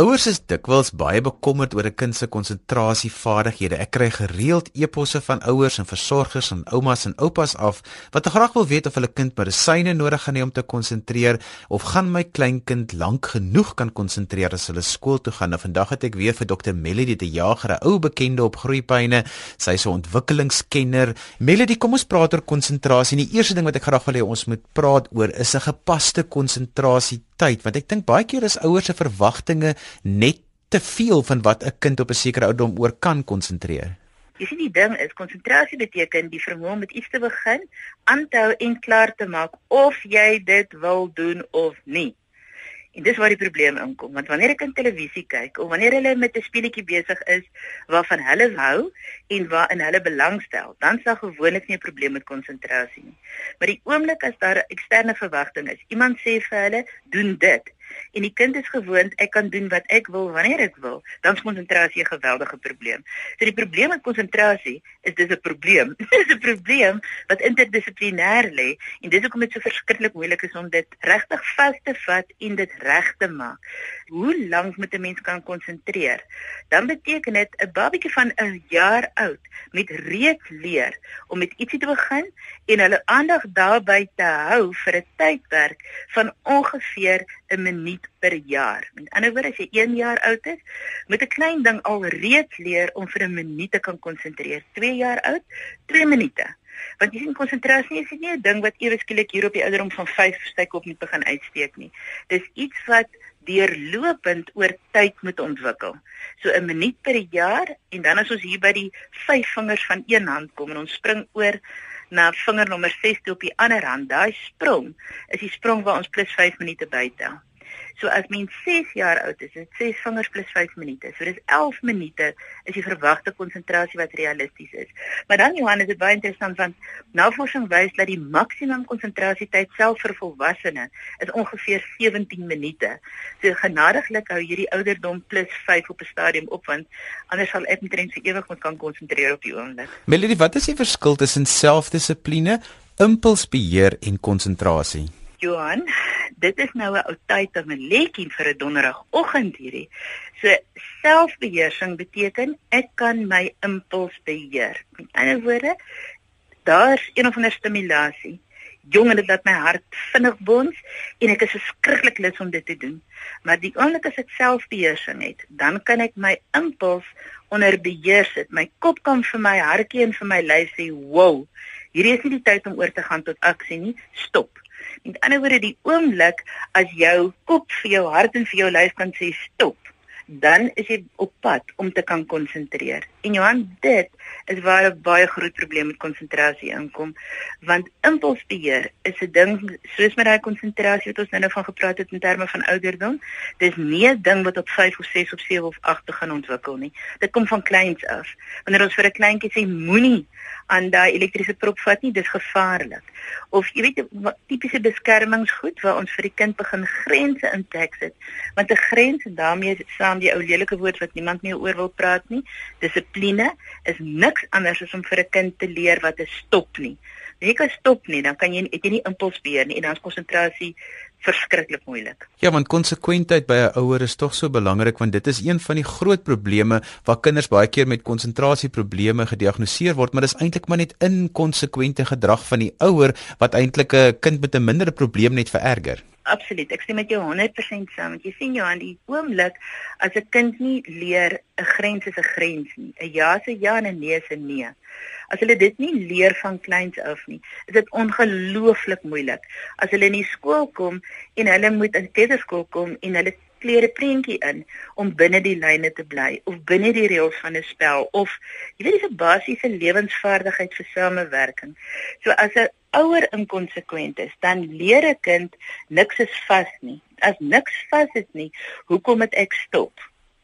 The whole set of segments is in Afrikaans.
Ouers is dikwels baie bekommerd oor 'n kind se konsentrasievaardighede. Ek kry gereeld e-posse van ouers en versorgers en oumas en oupas af wat graag wil weet of hulle kind medisyne nodig gaan hê om te konsentreer of gaan my kleinkind lank genoeg kan konsentreer as hulle skool toe gaan. Nou vandag het ek weer vir Dr. Melody de Jager, 'n ou bekende op groeipyne. Sy is 'n ontwikkelingskenner. Melody, kom ons praat oor konsentrasie. Die eerste ding wat ek graag wil hê ons moet praat oor is 'n gepaste konsentrasie tyd want ek dink baie keer is ouers se verwagtinge net te veel van wat 'n kind op 'n sekere ouderdom oor kan konsentreer. Jy sien die ding is konsentrasie beteken die vermoë om met iets te begin, aanhou en klaar te maak of jy dit wil doen of nie. En dis waar die probleem inkom, want wanneer ek in televisie kyk of wanneer hulle met 'n speletjie besig is waarvan hulle hou en waarin hulle belangstel, dan sal gewoonlik nie 'n probleem met konsentrasie nie. Maar die oomblik as daar 'n eksterne verwagting is, iemand sê vir hulle, "Doen dit." En die kind is gewoond ek kan doen wat ek wil wanneer ek wil, dan is konsentrasie 'n geweldige probleem. So die probleem met konsentrasie is dis 'n probleem. dis 'n probleem wat interdissiplinêr lê en dis hoekom dit so verskriklik moeilik is om dit regtig vas te vat en dit reg te maak. Hoe lank moet 'n mens kan konsentreer? Dan beteken dit 'n babatjie van 'n jaar oud met reeds leer om met ietsie te begin en hulle aandag daarby te hou vir 'n tydperk van ongeveer 'n minuut per jaar. Met ander woorde, as jy 1 jaar oud is, moet 'n klein ding al reeds leer om vir 'n minuut te kan konsentreer. 2 jaar oud, 2 minute. Want jy sien konsentrasie is nie 'n ding wat ewe skielik hier op die ouderdom van 5 styk op moet begin uitsteek nie. Dis iets wat deurlopend oor tyd moet ontwikkel. So 'n minuut per jaar en dan as ons hier by die vyf vingers van een hand kom en ons spring oor na vinger nommer 6 toe op die ander hand. Daai sprong is die sprong waar ons plus 5 minute bytel. So as mens 6 jaar oud is, is dit 6 vingers plus 5 minute. So dis 11 minute is die verwagte konsentrasie wat realisties is. Maar dan Johan is dit baie interessant want navorsing wys dat die maksimum konsentrasietyd self vir volwassenes is ongeveer 17 minute. So genadiglik hou hierdie ouderdom plus 5 op 'n stadium op want anders sal ek omtrent vir ewig moet kan konsentreer op die oomblik. Melody, wat is die verskil tussen selfdissipline, impulsbeheer en konsentrasie? Johan, dit is nou 'n ou tyd om 'n lekkie vir 'n donderdagoggend hierdie. So selfbeheersing beteken ek kan my impuls beheer. Met ander woorde, daar's een of ander stimulasie. Jongen, dit laat my hart vinnig bons en ek is verskriklik lus om dit te doen. Maar die oomblik as ek selfbeheersing het, dan kan ek my impuls onder beheer sit. My kop kan vir my hartjie en vir my lyf sê, "Wow, hierdie is nie die tyd om oor te gaan tot aksie nie. Stop." Met ander woorde, die oomblik as jou kop vir jou hart en vir jou lyf kan sê stop, dan is jy op pad om te kan konsentreer. En Johan, dit is waar 'n baie groot probleem met konsentrasie inkom, want impulsbeheer is 'n ding soos met daai konsentrasie wat ons nou van gepraat het in terme van ouderdom. Dis nie 'n ding wat op 5 of 6 of 7 of 8 te gaan ontwikkel nie. Dit kom van kleins af. Wanneer ons vir 'n kleintjie sê moenie aan daai elektriese prop vat nie, dis gevaarlik. Of jy weet tipiese beskermingsgoed waar ons vir die kind begin grense intek sit. Want 'n grens en daarmee saam die ou lelike woord wat niemand meer oor wil praat nie, dissipline is niks anders as om vir 'n kind te leer wat 'n stop nie. Jy kan stop nie, dan kan jy het jy nie impuls beheer nie en dan is konsentrasie verskriklik moeilik. Ja, want konsekwentheid by 'n ouer is tog so belangrik want dit is een van die groot probleme waar kinders baie keer met konsentrasieprobleme gediagnoseer word, maar dis eintlik maar net inkonsekwente gedrag van die ouer wat eintlik 'n kind met 'n mindere probleem net vererger. Absoluut. Ek stem met jou 100% saam. Want jy sien jou aan die oomblik as 'n kind nie leer 'n grens is 'n grens nie. 'n Ja is 'n ja en 'n nee is 'n nee. As hulle dit nie leer van kleins af nie, is dit ongelooflik moeilik. As hulle in die skool kom en hulle moet in kleuterskool kom en hulle kleer 'n prentjie in om binne die lyne te bly of binne die reëls van 'n spel of jy weet dis 'n basiese lewensvaardigheid vir samewerking. So as 'n ouer inkonsekwent is, dan leer 'n kind niks is vas nie. As niks vas is nie, hoekom moet ek stop?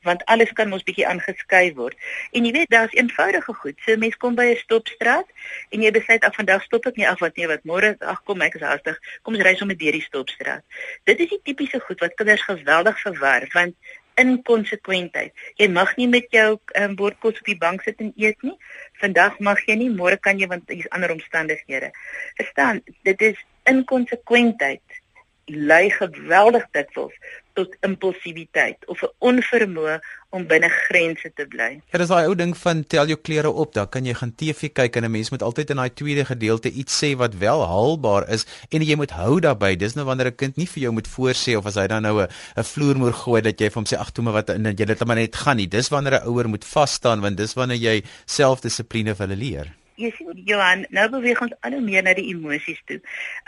Want alles kan mos bietjie aangeskei word. En jy weet daar's eenvoudige goed. So mense kom by 'n stopstraat en jy besluit af vandag stop ek nie af wat nee wat môre ag kom ek is haastig. Kom ons ry sommer deur die stopstraat. Dit is die tipiese goed wat kinders geweldig verwar want inkonsekwentheid. Jy mag nie met jou um, bordkos op die bank sit en eet nie. Vandag mag jy nie, môre kan jy want hier's ander omstandighede. Verstaan? Dit is inkonsekwentheid lei geweldig dikwels tot impulsiwiteit of 'n onvermoë om binne grense te bly. Ja, dis daai ou ding van tel jou klere op, dan kan jy gaan TV kyk en 'n mens moet altyd in daai tweede gedeelte iets sê wat wel haalbaar is en jy moet hou daarbey. Dis nou wanneer 'n kind nie vir jou moet voorsê of as hy dan nou 'n 'n vloermoer gooi dat jy vir hom sê ag toe maar wat en jy dit maar net gaan nie. Dis wanneer 'n ouer moet vas staan want dis wanneer jy selfdissipline vir hulle leer. Jy sien Johan, nou beweeg ons al hoe meer na die emosies toe.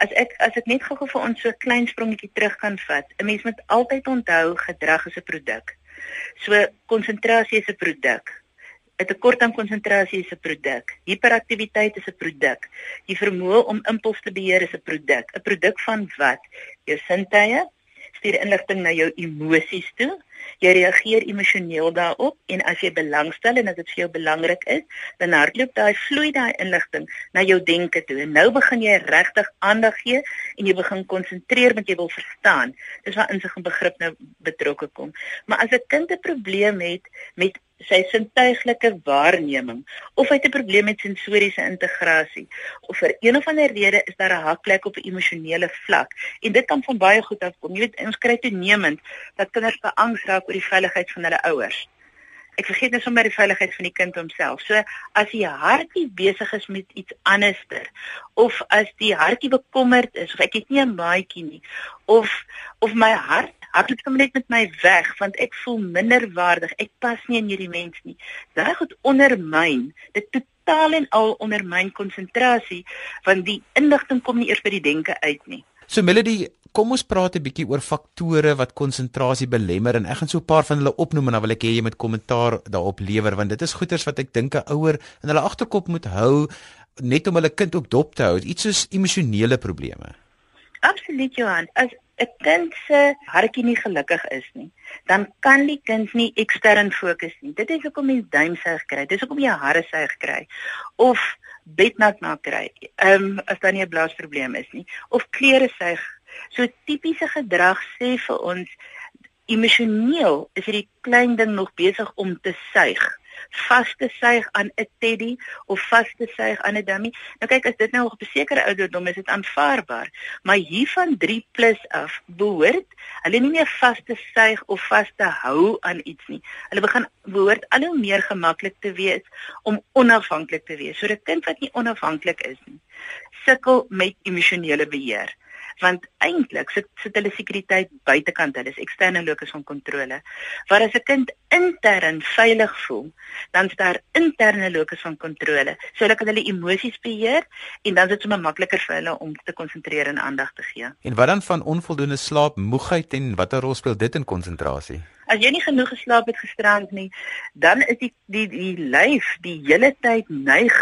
As ek as ek net gou-gou vir ons so 'n klein sprongetjie terug kan vat. 'n Mens moet altyd onthou gedrag is 'n produk. So konsentrasie is 'n produk. 'n Tekort aan konsentrasie is 'n produk. Hiperaktiwiteit is 'n produk. Die vermoë om impuls te beheer is 'n produk. 'n Produk van wat? Jou sintuie stuur inligting na jou emosies toe jy reageer emosioneel daarop en as jy belangstel en as dit vir jou belangrik is, dan hardloop daai vloei daai inligting na jou denke toe. En nou begin jy regtig aandag gee en jy begin konsentreer want jy wil verstaan. Dis waar insig en begrip nou betrokke kom. Maar as 'n kind 'n probleem het met sy sintuiglike waarneming of hy het 'n probleem met sensoriese integrasie of vir een of ander rede is daar 'n hakplek op 'n emosionele vlak en dit kan van baie goed afkom. Jy weet ons kry toenemend dat kinders beangs raak oor die veiligheid van hulle ouers. Ek vergeet net sommer die veiligheid van die kind homself. So as die hartjie besig is met iets anderster of as die hartjie bekommerd is of ek het nie 'n maatjie nie of of my hart hardloop sommer net met my weg want ek voel minderwaardig. Ek pas nie in hierdie mens nie. Daai goed ondermyn. Dit totaal en al ondermyn konsentrasie want die inligting kom nie eers by die denke uit nie. So Melody, kom ons praat 'n bietjie oor faktore wat konsentrasie belemmer en ek gaan so 'n paar van hulle opnoem en dan wil ek hê jy moet kommentaar daarop lewer want dit is goeters wat ek dink 'n ouer in hulle agterkop moet hou net om hulle kind ook dop te hou. Iets soos emosionele probleme. Absoluut Johan. As 'n kind se hartjie nie gelukkig is nie, dan kan die kind nie ekstern fokus nie. Dit is hoekom mens duimsuig kry. Dis hoekom jy hare suig kry of bednat na kry. Ehm um, as dan nie 'n blaasprobleem is nie of klere suig. So tipiese gedrag sê vir ons emosioneel is hierdie klein ding nog besig om te suig vas te suig aan 'n teddy of vas te suig aan 'n dummy. Nou kyk as dit nou op 'n sekere ouderdom is, dit aanvaarbaar, maar hier van 3 plus af behoort hulle nie meer vas te suig of vas te hou aan iets nie. Hulle begin behoort al hoe meer gemaklik te wees om onafhanklik te wees. So 'n kind wat nie onafhanklik is nie, sukkel met emosionele beheer want eintlik sit sit hulle sekuriteit buitekant hulle is eksterne locus van kontrole waar as 'n kind intern veilig voel dan is daar interne locus van kontrole so hulle kan hulle emosies beheer en dan is dit sommer makliker vir hulle om te konsentreer en aandag te gee. En wat dan van onvoldoende slaap moegheid en watter rol speel dit in konsentrasie As jy nie genoeg geslaap het gisterand nie, dan is die die die lyf die hele tyd neig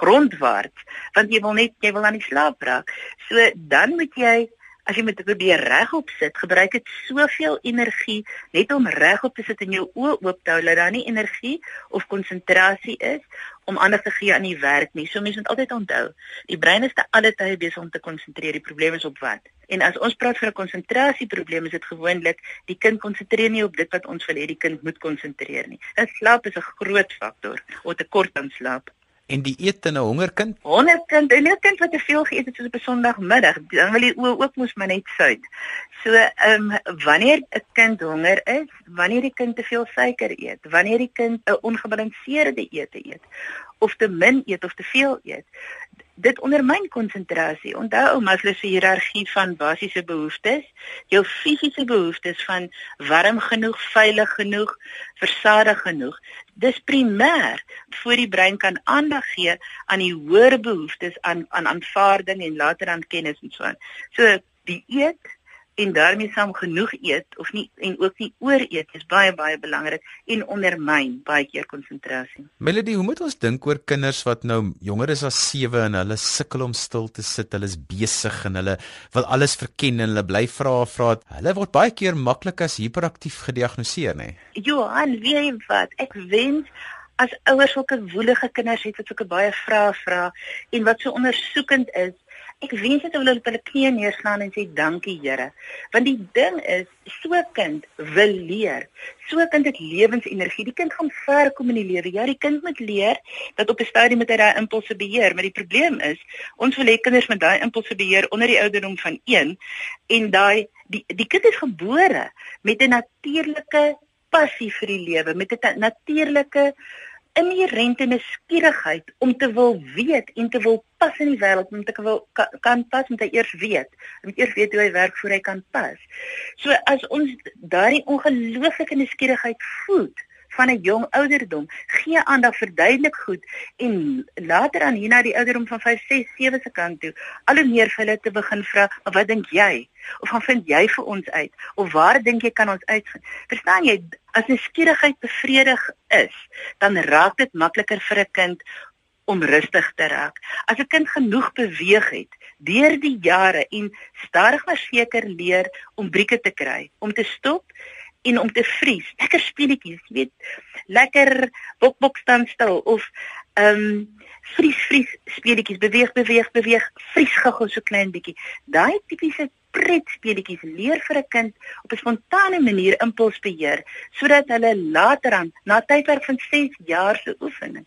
grondwaarts want jy wil net jy wil aan die slaap raak. So dan moet jy as jy met probeer regop sit, gebruik dit soveel energie net om regop te sit en jou oë oop te hou dat daar nie energie of konsentrasie is om aandag te gee aan die werk nie. So mense moet altyd onthou, die brein is te alle tye besig om te konsentreer. Die probleem is op wat? En as ons praat van 'n konsentrasieprobleem, is dit gewoonlik die kind konsentreer nie op dit wat ons wil hê die kind moet konsentreer nie. En slaap is 'n groot faktor, of tekort aan slaap. En die eet in 'n hongerkind? Hongerkind, 'n kind wat te veel geëet het soos op 'n Sondagmiddag, dan wil die oë ook mos maar net suid. So, ehm um, wanneer 'n kind honger is, wanneer die kind te veel suiker eet, wanneer die kind 'n ongebalanseerde ete eet of te min eet of te veel eet, dit ondermyn konsentrasie. Onthou Maslow se hiërargie van basiese behoeftes, jou fisiese behoeftes van warm genoeg, veilig genoeg, versadig genoeg. Dis primêr voor die brein kan aandag gee aan die hoër behoeftes aan aan aanvaarding en later aan kennis en so aan. So die eet en daarmee saam genoeg eet of nie en ook nie ooreet is baie baie belangrik en ondermyn baie keer konsentrasie. Melody, hoe moet ons dink oor kinders wat nou jonger is as 7 en hulle sukkel om stil te sit, hulle is besig en hulle wil alles verken en hulle bly vra vra. Hulle word baie keer maklik as hiperaktief gediagnoseer, nê? Johan, weet jy wat? Ek wens as ouers sulke woelige kinders het wat sulke baie vrae vra en wat so ondersoekend is Ek wens dit hulle op hulle knieë neerslaan en sê dankie Here. Want die ding is, so 'n kind wil leer. So 'n kind het lewensenergie. Die kind gaan ver kom in die lewe. Ja, die kind moet leer dat op 'n stadium met hy daai impulse beheer, maar die probleem is, ons wil hê kinders met daai impulse beheer onder die ouderdom van 1 en daai die die kind is gebore met 'n natuurlike passie vir die lewe, met 'n natuurlike inherente nuuskierigheid om te wil weet en te wil pas in die wêreld, om te wil kan, kan pas met hy eers weet. Hy moet eers weet hoe hy werk voor hy kan pas. So as ons daardie ongelooflike nuuskierigheid voed, van 'n jong ouderdom. Gee aandag vir duidelik goed en later aan hier na die ouderdom van 5, 6, 7 se kant toe, al hoe meer vir hulle te begin vra, "Wat dink jy?" of "Wat vind jy vir ons uit?" of "Waar dink jy kan ons uitvind?" Verstaan jy, as 'n skierigheid bevredig is, dan raak dit makliker vir 'n kind om rustig te raak. As 'n kind genoeg beweeg het deur die jare en stadig maar seker leer om brieke te kry, om te stop en om te vries. Lekker speletjies, jy weet, lekker bok bok staan stil of ehm um, vries vries speletjies, beweeg beweeg beweeg, vries gou so klein bietjie. Daai tipiese pret speletjies leer vir 'n kind op 'n spontane manier impulsbeheer sodat hulle later aan na tydperk van 6 jaar se oefening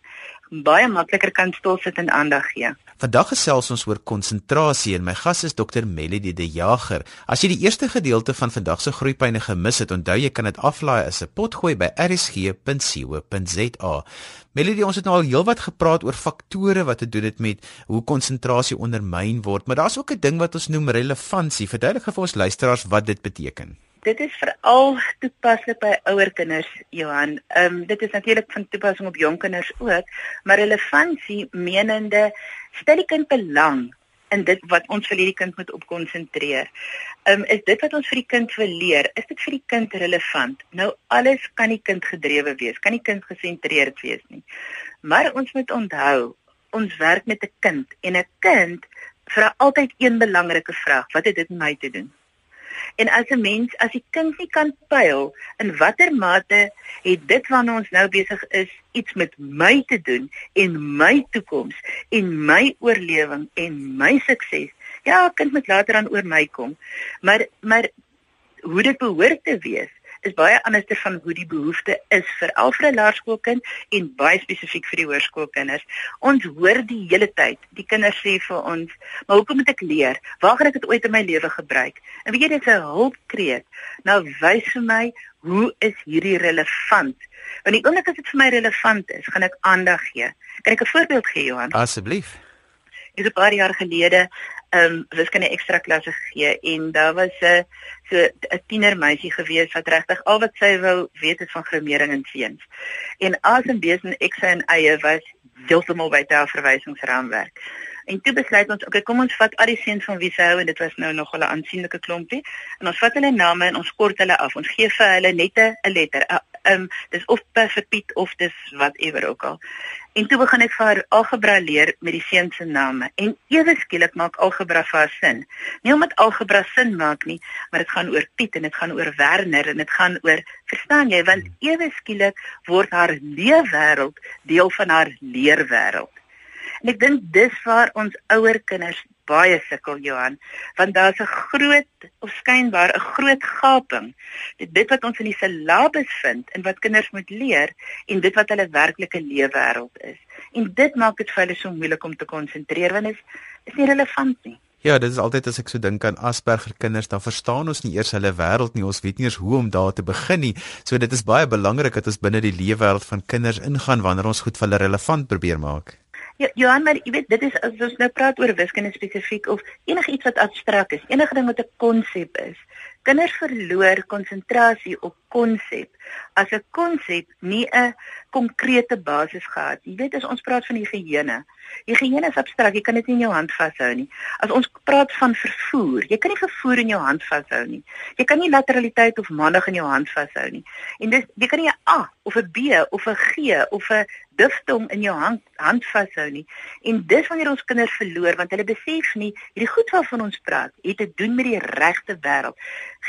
baie makliker kan stil sit en aandag gee. Vandag gesels ons oor konsentrasie en my gas is Dr Melody De Jager. As jy die eerste gedeelte van vandag se groeipyne gemis het, onthou jy kan dit aflaai as 'n potgooi by rsg.co.za. Melody, ons het nou al heelwat gepraat oor faktore wat te doen het met hoe konsentrasie ondermyn word, maar daar's ook 'n ding wat ons noem relevantie. Verduidelik vir ons luisteraars wat dit beteken. Dit is veral toepaslik by ouer kinders, Johan. Ehm um, dit is natuurlik van toepassing op jong kinders ook, maar relevantie menende stel die kind belang in dit wat ons vir hierdie kind moet op konsentreer. Ehm um, is dit wat ons vir die kind wil leer, is dit vir die kind relevant? Nou alles kan die kind gedrewe wees, kan die kind gesentreerd wees nie. Maar ons moet onthou, ons werk met 'n kind en 'n kind vra altyd een belangrike vraag: Wat het dit met my te doen? En as 'n mens, as die kind nie kan pyl in watter mate het dit waarna ons nou besig is iets met my te doen en my toekoms en my oorlewing en my sukses. Ja, kind moet later aan oor my kom. Maar maar hoe dit behoort te wees is baie anderster van hoe die behoefte is vir alfre laerskoolkind en baie spesifiek vir die hoërskoolkinders. Ons hoor die hele tyd, die kinders sê vir ons, "Maar hoekom moet ek leer? Waar gaan ek dit ooit in my lewe gebruik?" En weet jy, dit is 'n hulpkreet. Nou wys vir my, hoe is hierdie relevant? Want die oomblik as dit vir my relevant is, gaan ek aandag gee. Kan ek 'n voorbeeld gee, Johan? Asseblief. Dis 'n paar jaar gelede ehm um, wiskunde ekstra klasse gegee en daar was 'n so 'n tiener meisie gewees wat regtig al wat sy wou weet is van grammering en seuns. En as en besen x en y was heeltemal by daardie verwysingsraamwerk. En toe besluit ons, okay, kom ons vat al die seuns van wie sy hou en dit was nou nog 'n aansienlike klompie en ons vat hulle name en ons kort hulle af. Ons gee vir hulle net 'n letter. Ehm um, dis of vir Piet of dis whatever ook al. En toe begin ek vir haar algebra leer met die seun se name. En ewe skielik maak algebra vir haar sin. Nie omdat algebra sin maak nie, maar dit gaan oor Piet en dit gaan oor Werner en dit gaan oor verstaan jy want ewe skielik word haar leefwêreld deel van haar leerwêreld. En ek dink dis waar ons ouer kinders baie sukkel Johan, want daar's 'n groot of skynbaar 'n groot gaping. Dit dit wat ons in die syllabus vind en wat kinders moet leer en dit wat hulle werklike leefwêreld is. En dit maak dit vir hulle so moeilik om te konsentreer want dit is, is nie relevant nie. Ja, dit is altyd as ek so dink aan Asperger kinders, dan verstaan ons nie eers hulle wêreld nie. Ons weet nie eers hoe om daar te begin nie. So dit is baie belangrik dat ons binne die leefwêreld van kinders ingaan wanneer ons goed vir hulle relevant probeer maak. Ja, Johan, maar jy weet, dit is as ons nou praat oor wiskunde spesifiek of enigiets wat abstrakt is, enige ding wat 'n konsep is. Kinders verloor konsentrasie op konsep as 'n konsep nie 'n konkrete basis gehad. Jy weet as ons praat van die geheue. Die geheue is abstrakt, jy kan dit nie in jou hand vashou nie. As ons praat van vervoer, jy kan nie vervoer in jou hand vashou nie. Jy kan nie lateraliteit of maandag in jou hand vashou nie. En dis jy kan nie 'n A of 'n B of 'n G of 'n diftong in jou hand hand vashou nie. En dis wanneer ons kinders verloor want hulle besef nie hierdie goed waarvan ons praat het te doen met die regte wêreld.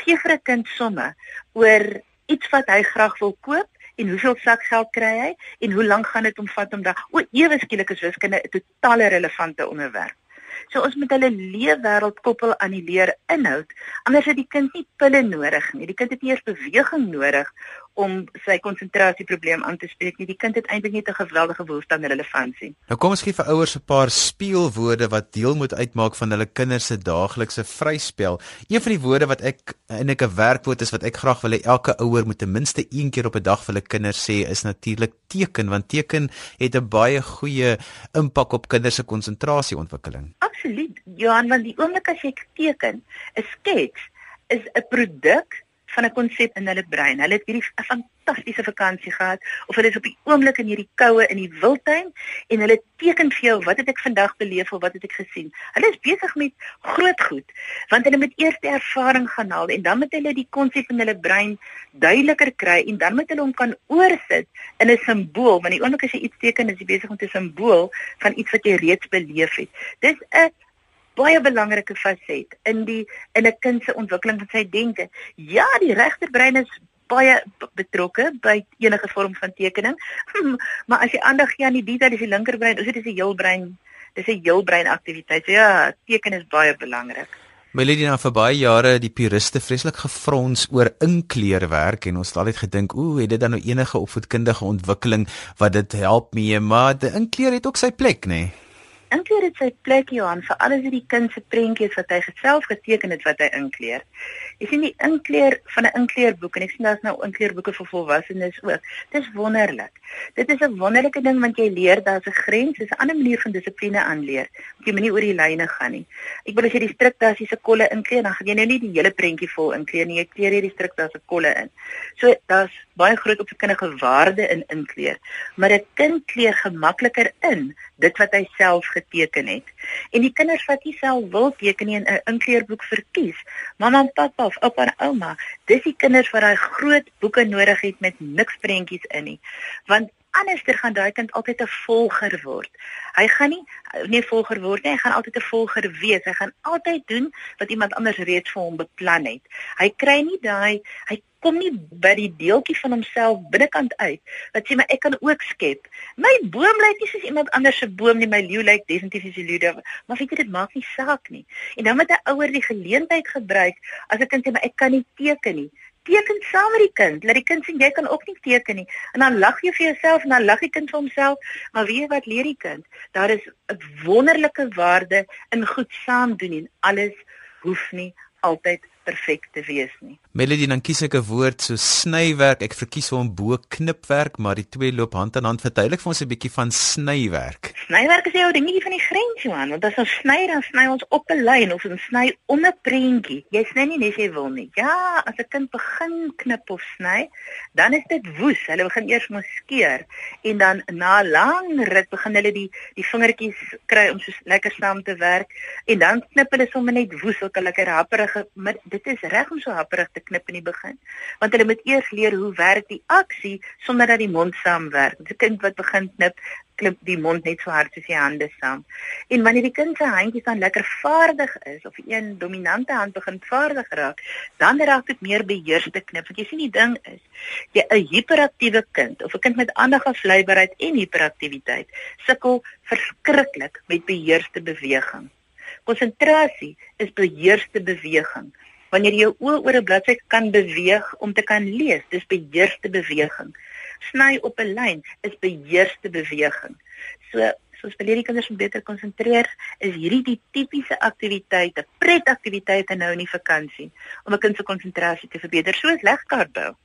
Gee vir 'n kind somme oor iets wat hy graag wil koop en hoeveel sakgeld kry hy en hoe lank gaan dit hom vat om daag o ewe skielik is wiskunde 'n totale relevante onderwerp. So ons moet hulle leefwêreld koppel aan die leer inhoud. Anders het die kind nie pille nodig nie. Die kind het nie eers beweging nodig om sy konsentrasieprobleem aan te spreek nie. Die kind het eintlik net 'n geweldige behoefte aan relevantie. Nou kom ons gee vir ouers 'n paar speelwoorde wat deel moet uitmaak van hulle kinders se daaglikse vryspel. Een van die woorde wat ek eintlik 'n werkwoord is wat ek graag wil hê elke ouer moet ten minste een keer op 'n dag vir hulle kinders sê is natuurlik teken want teken het 'n baie goeie impak op kinders se konsentrasieontwikkeling. Absoluut. Johan, want die oomblik as jy teken, 'n skets is 'n produk van 'n konsep in hulle brein. Hulle het hierdie 'n fantastiese vakansie gehad of hulle is op die oomblik in hierdie koue in die wildtuin en hulle teken vir jou wat het ek vandag beleef of wat het ek gesien. Hulle is besig met groot goed want hulle moet eers die ervaring gaan haal en dan moet hulle die konsep in hulle brein duideliker kry en dan moet hulle hom kan oorsit in 'n simbool want die oomblik as jy iets teken is jy besig met 'n simbool van iets wat jy reeds beleef het. Dis 'n baie belangrike faset in die in 'n kind se ontwikkeling van sy denke. Ja, die regterbrein is baie betrokke by enige vorm van tekening. maar as jy aandag gee aan die detail, is die linkerbrein, is dit is die heelbrein, dis 'n heelbrein aktiwiteit. So ja, teken is baie belangrik. Melody na vir baie jare die puriste vreeslik gefrons oor inkleerwerk en ons het altyd gedink, ooh, het dit dan nou enige opvoedkundige ontwikkeling wat dit help mee, maar die inkleer het ook sy plek, nê? Nee? Inkleer het sy plek Johan vir alles wat die kind se prentjies wat hy self geteken het wat hy inkleer. Jy sien die inkleer van 'n inkleerboek en ek sien daar's nou inkleerboeke vir volwassenes ook. Dit is wonderlik. Dit is 'n wonderlike ding want jy leer daar's 'n grens, dis 'n ander manier van dissipline aanleer. Jy moet nie oor die lyne gaan nie. Ek wil as jy die struktasie se kolle inkleer, dan gaan jy nou nie die hele prentjie vol inkleer nie. Jy kleer hierdie struktasie se kolle in. So daar's baie groot opvoedkundige waarde in inkleer, maar 'n kind kleer gemakliker in dit wat hy self geteken het. En die kinders wat nie self wil teken nie en 'n inkleerboek verkies, mamma en pappa of oupa en ouma, dis die kinders wat daai groot boeke nodig het met niks prentjies in nie. Want anderster gaan daai kind altyd 'n volger word. Hy gaan nie nie volger word nie, hy gaan altyd 'n volger wees. Hy gaan altyd doen wat iemand anders reeds vir hom beplan het. Hy kry nie daai hy kom nie by die deeltjie van homself binnekant uit wat sê maar ek kan ook skep. My boom lyk nie soos iemand anders se boom nie, my leeu lyk definitief soos die leeu, maar weet jy dit maak nie saak nie. En dan moet 'n ouer die geleentheid gebruik as 'n kind sê maar ek kan nie teken nie. Teken saam met die kind. Laat die kind sien jy kan ook nie teken nie. En dan lag jy vir jouself en dan lag die kind vir homself. Maar weet jy wat leer die kind? Daar is 'n wonderlike waarde in goed saam doen en alles hoef nie altyd perfek te wees nie. Melody dan kies ek 'n woord so snywerk. Ek verkies hom bo knipwerk, maar die twee loop hand aan hand. Verduidelik vir ons 'n bietjie van snywerk. Snywerk is jou dingetjie van die grens, Johan, want as ons sny dan sny ons op 'n lyn of ons sny om 'n prentjie. Jy sny nie net jy wil nie. Ja, as 'n kind begin knip of sny, dan is dit woes. Hulle begin eers mos skeer en dan na lang ruk begin hulle die die vingertjies kry om so lekker saam te werk en dan knip hulle sommer net woes, ook 'n lekker happerige dit is reg om so happerig te knip in die begin. Want hulle moet eers leer hoe werk die aksie sonder dat die mond saamwerk. 'n Kind wat begin knip, klip die mond net so hard soos die hande saam. En wanneer die kind se handjies dan lekker vaardig is of een dominante hand begin vaardig raak, dan raak dit meer beheerste knip. Want jy sien die ding is, jy 'n hiperaktiewe kind of 'n kind met aandagafleibaarheid en hiperaktiwiteit sukkel verskriklik met beheerste beweging. Konsentrasie is beheerste beweging wanneer jy jou oë oor 'n bladsy kan beweeg om te kan lees, dis beheerste beweging. Sny op 'n lyn is beheerste beweging. So soos vir hierdie kinders om beter konsentreer, is hierdie die tipiese aktiwiteite, pretaktiwiteite nou in die vakansie om 'n kind se konsentrasie te verbeter, soos legkaart bou.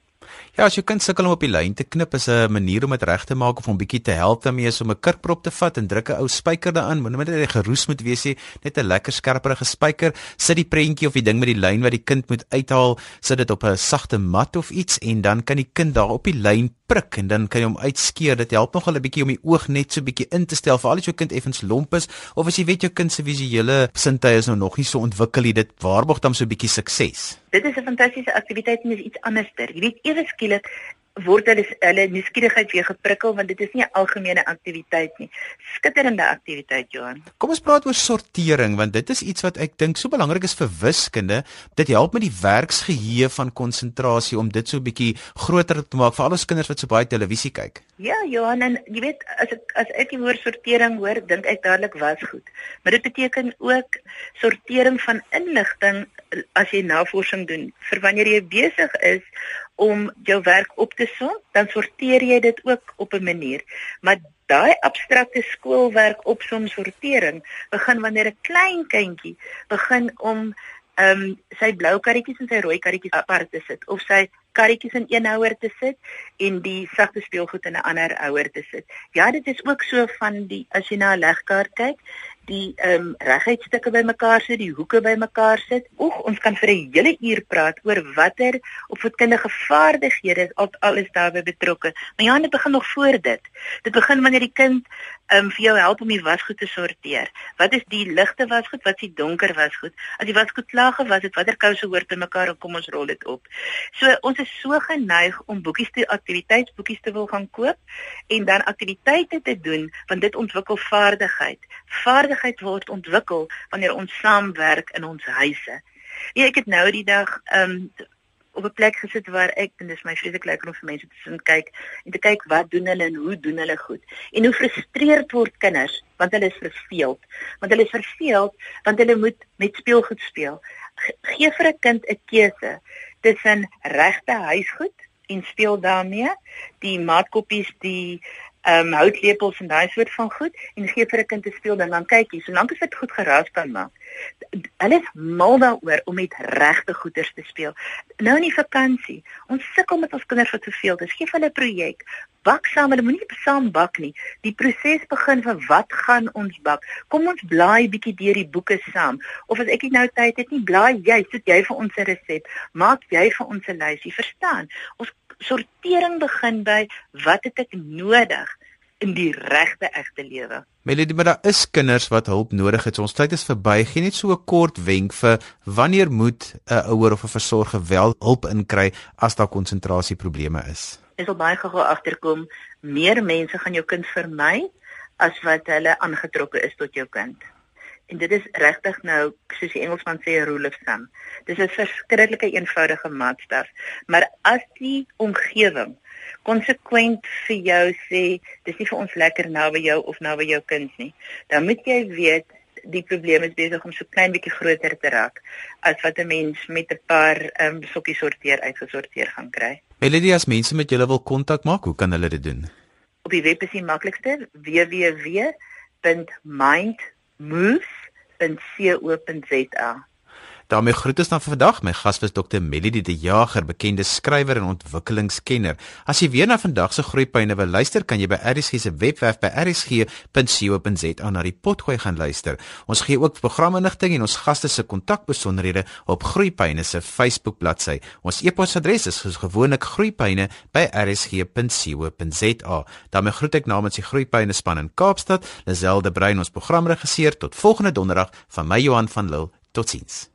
Ja, as jy kind sukkel om op die lyn te knip, is 'n manier om dit reg te maak of om bietjie te help daarmee is om 'n kurkprop te vat en druk 'n ou spyker daarin. Moenie net net geroes moet wees nie, net 'n lekker skerperige spyker. Sit die prentjie of die ding met die lyn wat die kind moet uithaal, sit dit op 'n sagte mat of iets en dan kan die kind daar op die lyn prik en dan kan jy hom uitskeer. Dit help nogal 'n bietjie om die oog net so bietjie in te stel, veral as jou kind effens lomp is of as jy weet jou kind se visuele sintuie is nou nog nie so ontwikkel nie. Dit waarborg dan so 'n bietjie sukses. Dit is 'n fantastiese aktiwiteit en is iets anderster. Jy weet ewe skielik word hulle hulle nuuskierigheid weer geprikkel want dit is nie 'n algemene aktiwiteit nie. Skitterende aktiwiteit, Johan. Kom ons praat oor sortering want dit is iets wat ek dink so belangrik is vir wiskunde. Dit help met die werksgeheue van konsentrasie om dit so 'n bietjie groter te maak vir al ons kinders wat so baie televisie kyk. Ja, Johan, en jy weet as ek as ek die woord sortering hoor, dink ek dadelik was goed. Maar dit beteken ook sortering van inligting as jy navorsing doen vir wanneer jy besig is om jou werk op te som, dan sorteer jy dit ook op 'n manier. Maar daai abstrakte skoolwerk opsom sortering begin wanneer 'n klein kindjie begin om ehm um, sy blou karretjies en sy rooi karretjies apart te sit of sy karretjies in een houer te sit en die sagte speelgoed in 'n ander houer te sit. Ja, dit is ook so van die as jy na 'n legkaart kyk, die ehm um, reguitstukke bymekaar sit, die hoeke bymekaar sit. Oeg, ons kan vir 'n hele uur praat oor watter opvoedkundige vaardighede al alles daarbey betrokke. Maar ja, dit begin nog voor dit. Dit begin wanneer die kind ehm um, vir jou help om die wasgoed te sorteer. Wat is die ligte wasgoed, wat is die donker wasgoed? As die wasgoed klaar gewas het, watter kouse hoort by mekaar en kom ons rol dit op. So ons is so geneig om boekies te aktiwiteitsboekies te wil gaan koop en dan aktiwiteite te doen want dit ontwikkel vaardigheid. Vaardigheid vaardigheid word ontwikkel wanneer ons saamwerk in ons huise. Ja, ek het nou die dag um op 'n plek gesit waar ek en dis my vreeslik lekker om vir mense te sien kyk en te kyk wat doen hulle en hoe doen hulle goed. En hoe frustreerd word kinders want hulle is verveeld. Want hulle is verveeld want hulle moet met speelgoed speel. Gee vir 'n kind 'n keuse tussen regte huisgoed en speel daarmee, die maatkoppies, die ehm um, houtlepels en daai soort van goed en gee vir 'n kind te speel dan dan kyk jy solank as dit goed geraas kan maak. Hulle is mal daaroor om met regte goeders te speel. Nou in die vakansie, ons sukkel met ons kinders wat te veel is. Gee hulle 'n projek. Bak saam, hulle moenie saam bak nie. Die proses begin van wat gaan ons bak? Kom ons blaai bietjie deur die boeke saam. Of as ek nie nou tyd het nie, blaai jy, sit jy vir ons 'n resep. Maak jy vir ons 'n lysie, verstaan? Ons sortering begin by wat het ek nodig in die regte egte lewe. Melody, maar daar is kinders wat hulp nodig het. So ons tyd is verby. Geen net so 'n kort wenk vir wanneer moet 'n ouer of 'n versorger wel hulp inkry as daar konsentrasieprobleme is. Ek wil baie gou agterkom, meer mense gaan jou kind vermy as wat hulle aangetrokke is tot jou kind. En dit is regtig nou, soos die Engelsman sê, rule of thumb. Dis 'n verskriklike eenvoudige maatstaf, maar as die omgewing konsekwent vir jou sê, dis nie vir ons lekker nou by jou of nou by jou kind nie, dan moet jy weet die probleem is besig om so klein bietjie groter te raak as wat 'n mens met 'n paar ehm um, sokkies sorteer uitgesorteer gaan kry. Melody, as mense met julle wil kontak maak, hoe kan hulle dit doen? Op die web is die maklikste www.mind moves.co.za daarmee groet ons dan vir vandag. My gas was Dr. Melody de Jager, bekende skrywer en ontwikkelingskenner. As jy weer na vandag se groeipyne wil luister, kan jy by RSG se webwerf by rsg.co.za na die potgooi gaan luister. Ons gee ook programinligting en ons gaste se kontakbesonderhede op groeipyne se Facebook bladsy. Ons e-posadres is soos gewoonlik groeipyne by rsg.co.za. daarmee groet ek namens die groeipyne span in Kaapstad, Lazelle de Bruin ons programregisseur tot volgende donderdag van my Johan van Lille. Totsiens.